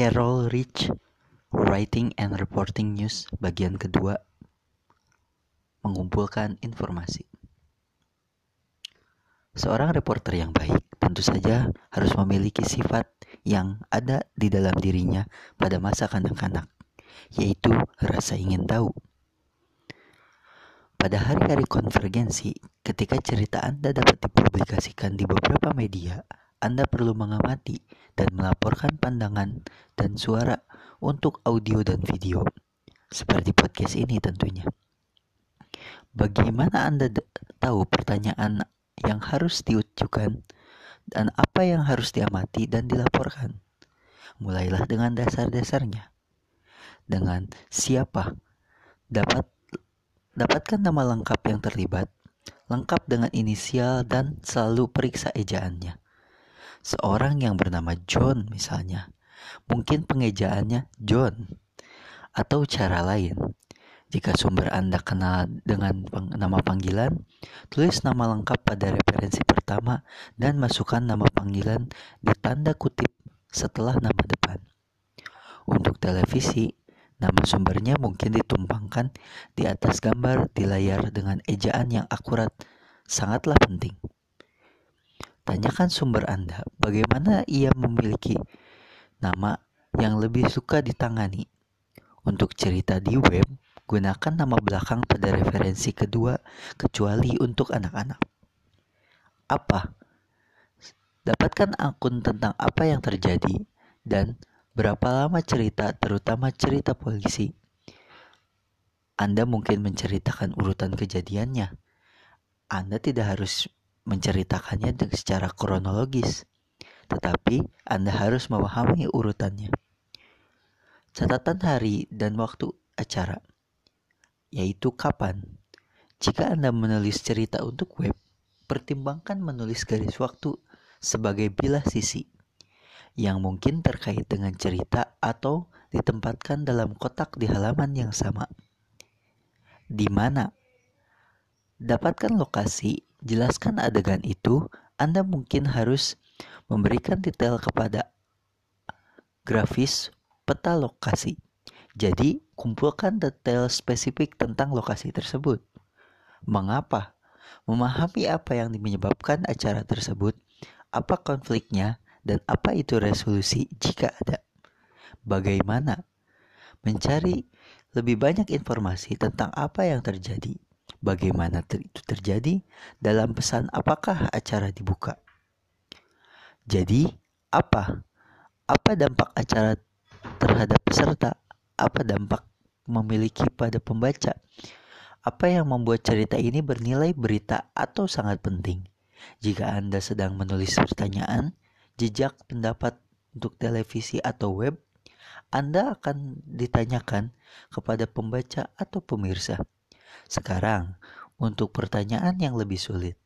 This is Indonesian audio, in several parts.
Carol Rich, Writing and Reporting News bagian kedua, mengumpulkan informasi. Seorang reporter yang baik tentu saja harus memiliki sifat yang ada di dalam dirinya pada masa kanak-kanak, yaitu rasa ingin tahu. Pada hari-hari konvergensi, ketika cerita Anda dapat dipublikasikan di beberapa media, Anda perlu mengamati dan melaporkan pandangan dan suara untuk audio dan video, seperti podcast ini tentunya. Bagaimana Anda tahu pertanyaan yang harus diucapkan dan apa yang harus diamati dan dilaporkan? Mulailah dengan dasar-dasarnya. Dengan siapa dapat dapatkan nama lengkap yang terlibat, lengkap dengan inisial dan selalu periksa ejaannya. Seorang yang bernama John misalnya, mungkin pengejaannya John atau cara lain. Jika sumber Anda kenal dengan nama panggilan, tulis nama lengkap pada referensi pertama dan masukkan nama panggilan di tanda kutip setelah nama depan. Untuk televisi, nama sumbernya mungkin ditumpangkan di atas gambar di layar dengan ejaan yang akurat, sangatlah penting. Tanyakan sumber Anda bagaimana ia memiliki nama yang lebih suka ditangani. Untuk cerita di web, Gunakan nama belakang pada referensi kedua kecuali untuk anak-anak. Apa? Dapatkan akun tentang apa yang terjadi dan berapa lama cerita terutama cerita polisi. Anda mungkin menceritakan urutan kejadiannya. Anda tidak harus menceritakannya secara kronologis, tetapi Anda harus memahami urutannya. Catatan hari dan waktu acara yaitu kapan. Jika Anda menulis cerita untuk web, pertimbangkan menulis garis waktu sebagai bilah sisi yang mungkin terkait dengan cerita atau ditempatkan dalam kotak di halaman yang sama. Di mana? Dapatkan lokasi, jelaskan adegan itu, Anda mungkin harus memberikan detail kepada grafis peta lokasi. Jadi, kumpulkan detail spesifik tentang lokasi tersebut. Mengapa? Memahami apa yang menyebabkan acara tersebut, apa konfliknya, dan apa itu resolusi jika ada. Bagaimana? Mencari lebih banyak informasi tentang apa yang terjadi, bagaimana itu terjadi, dalam pesan apakah acara dibuka. Jadi, apa? Apa dampak acara terhadap peserta? apa dampak memiliki pada pembaca? Apa yang membuat cerita ini bernilai berita atau sangat penting? Jika Anda sedang menulis pertanyaan, jejak pendapat untuk televisi atau web, Anda akan ditanyakan kepada pembaca atau pemirsa. Sekarang, untuk pertanyaan yang lebih sulit,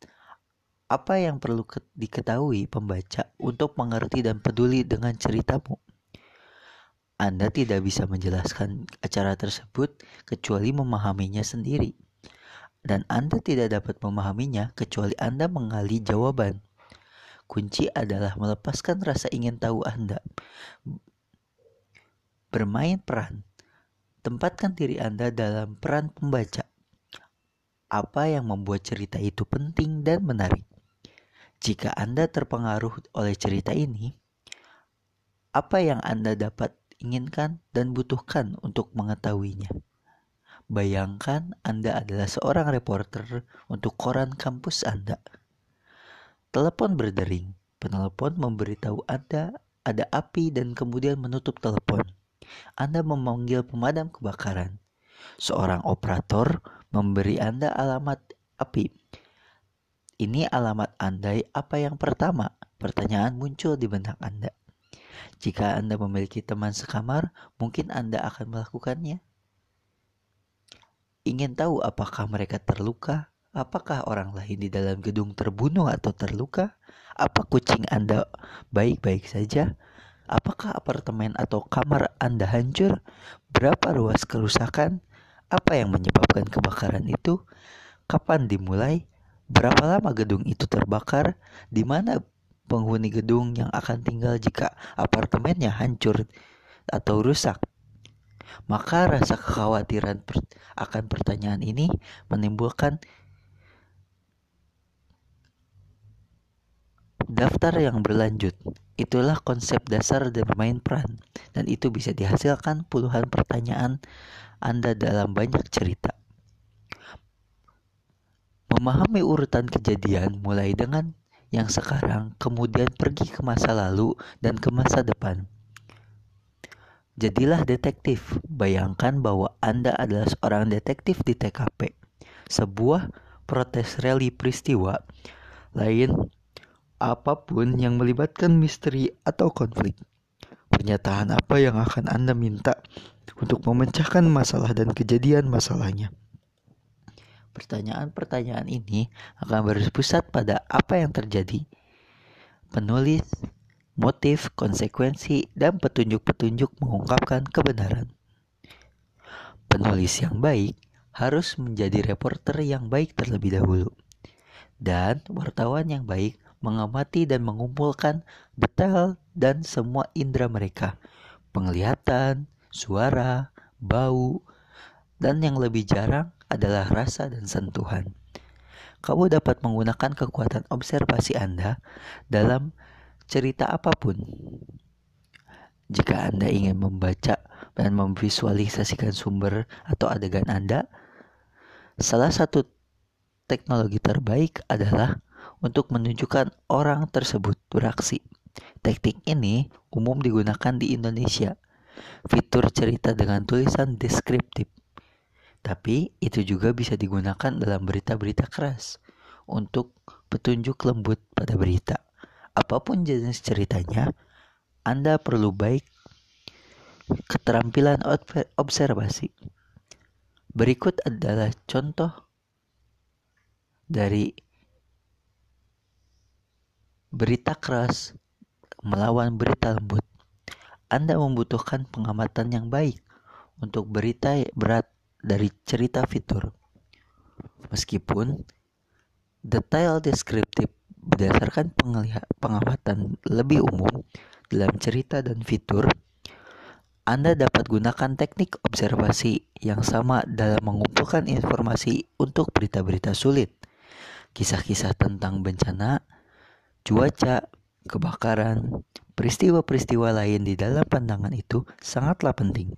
apa yang perlu diketahui pembaca untuk mengerti dan peduli dengan ceritamu? Anda tidak bisa menjelaskan acara tersebut kecuali memahaminya sendiri. Dan Anda tidak dapat memahaminya kecuali Anda mengali jawaban. Kunci adalah melepaskan rasa ingin tahu Anda. Bermain peran. Tempatkan diri Anda dalam peran pembaca. Apa yang membuat cerita itu penting dan menarik? Jika Anda terpengaruh oleh cerita ini, apa yang Anda dapat inginkan dan butuhkan untuk mengetahuinya. Bayangkan Anda adalah seorang reporter untuk koran kampus Anda. Telepon berdering. Penelpon memberitahu Anda ada api dan kemudian menutup telepon. Anda memanggil pemadam kebakaran. Seorang operator memberi Anda alamat api. Ini alamat Anda apa yang pertama? Pertanyaan muncul di benak Anda. Jika Anda memiliki teman sekamar, mungkin Anda akan melakukannya. Ingin tahu apakah mereka terluka? Apakah orang lain di dalam gedung terbunuh atau terluka? Apa kucing Anda baik-baik saja? Apakah apartemen atau kamar Anda hancur? Berapa luas kerusakan? Apa yang menyebabkan kebakaran itu? Kapan dimulai? Berapa lama gedung itu terbakar? Di mana penghuni gedung yang akan tinggal jika apartemennya hancur atau rusak. Maka rasa kekhawatiran akan pertanyaan ini menimbulkan daftar yang berlanjut. Itulah konsep dasar dan bermain peran, dan itu bisa dihasilkan puluhan pertanyaan Anda dalam banyak cerita. Memahami urutan kejadian mulai dengan yang sekarang, kemudian pergi ke masa lalu dan ke masa depan. Jadilah detektif. Bayangkan bahwa Anda adalah seorang detektif di TKP. Sebuah protes rally peristiwa lain apa pun yang melibatkan misteri atau konflik. Pernyataan apa yang akan Anda minta untuk memecahkan masalah dan kejadian masalahnya? Pertanyaan-pertanyaan ini akan berpusat pada apa yang terjadi. Penulis motif, konsekuensi, dan petunjuk-petunjuk mengungkapkan kebenaran. Penulis yang baik harus menjadi reporter yang baik terlebih dahulu, dan wartawan yang baik mengamati dan mengumpulkan detail dan semua indera mereka, penglihatan, suara, bau, dan yang lebih jarang adalah rasa dan sentuhan. Kamu dapat menggunakan kekuatan observasi Anda dalam cerita apa pun. Jika Anda ingin membaca dan memvisualisasikan sumber atau adegan Anda, salah satu teknologi terbaik adalah untuk menunjukkan orang tersebut beraksi. Teknik ini umum digunakan di Indonesia. Fitur cerita dengan tulisan deskriptif. Tapi itu juga bisa digunakan dalam berita-berita keras untuk petunjuk lembut pada berita. Apa pun jenis ceritanya, Anda perlu baik keterampilan observasi. Berikut adalah contoh dari berita keras melawan berita lembut. Anda membutuhkan pengamatan yang baik untuk berita berat dari cerita fitur. Meskipun detail deskriptif Berdasarkan pengamatan lebih umum dalam cerita dan fitur, Anda dapat gunakan teknik observasi yang sama dalam mengumpulkan informasi untuk berita-berita sulit. Kisah-kisah tentang bencana, cuaca, kebakaran, peristiwa-peristiwa lain di dalam pandangan itu sangatlah penting.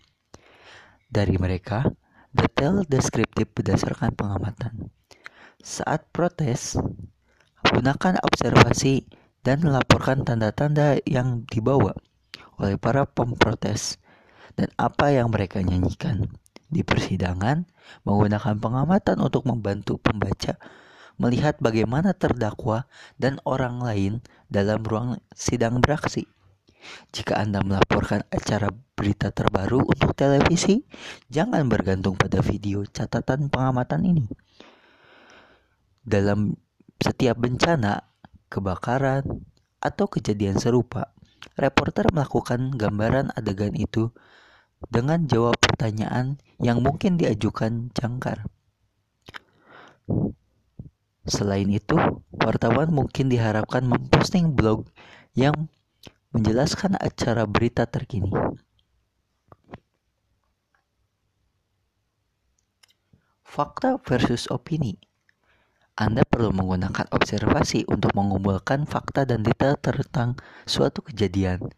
Dari mereka, detail deskriptif berdasarkan pengamatan. Saat protes, Gunakan observasi dan laporkan tanda-tanda yang dibawa oleh para pemprotes dan apa yang mereka nyanyikan. Di persidangan, menggunakan pengamatan untuk membantu pembaca melihat bagaimana terdakwa dan orang lain dalam ruang sidang beraksi. Jika Anda melaporkan acara berita terbaru untuk televisi, jangan bergantung pada video catatan pengamatan ini. Dalam setiap bencana, kebakaran, atau kejadian serupa, reporter melakukan gambaran adegan itu dengan jawab pertanyaan yang mungkin diajukan jangkar. Selain itu, wartawan mungkin diharapkan memposting blog yang menjelaskan acara berita terkini. Fakta versus opini. Anda perlu menggunakan observasi untuk mengumpulkan fakta dan detail tentang suatu kejadian.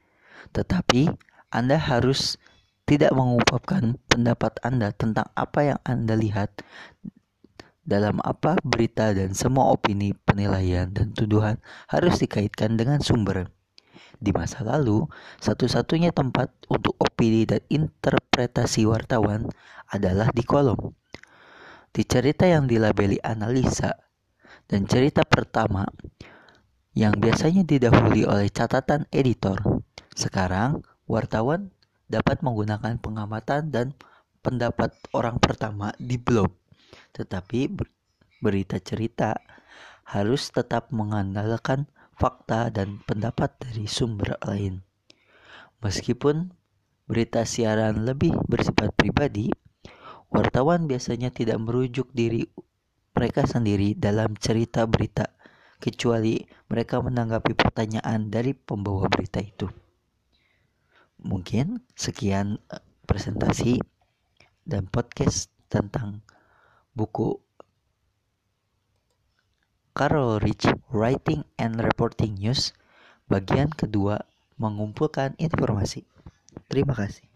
Tetapi, Anda harus tidak mengungkapkan pendapat Anda tentang apa yang Anda lihat dalam apa berita dan semua opini, penilaian, dan tuduhan harus dikaitkan dengan sumber. Di masa lalu, satu-satunya tempat untuk opini dan interpretasi wartawan adalah di kolom. Di cerita yang dilabeli analisa, dan cerita pertama yang biasanya didahului oleh catatan editor. Sekarang, wartawan dapat menggunakan pengamatan dan pendapat orang pertama di blog. Tetapi berita cerita harus tetap mengandalkan fakta dan pendapat dari sumber lain. Meskipun berita siaran lebih bersifat pribadi, wartawan biasanya tidak merujuk diri mereka sendiri dalam cerita berita, kecuali mereka menanggapi pertanyaan dari pembawa berita itu. mungkin sekian eh, presentasi dan podcast tentang buku Carol Rich Writing and Reporting News bagian kedua mengumpulkan informasi. Terima kasih.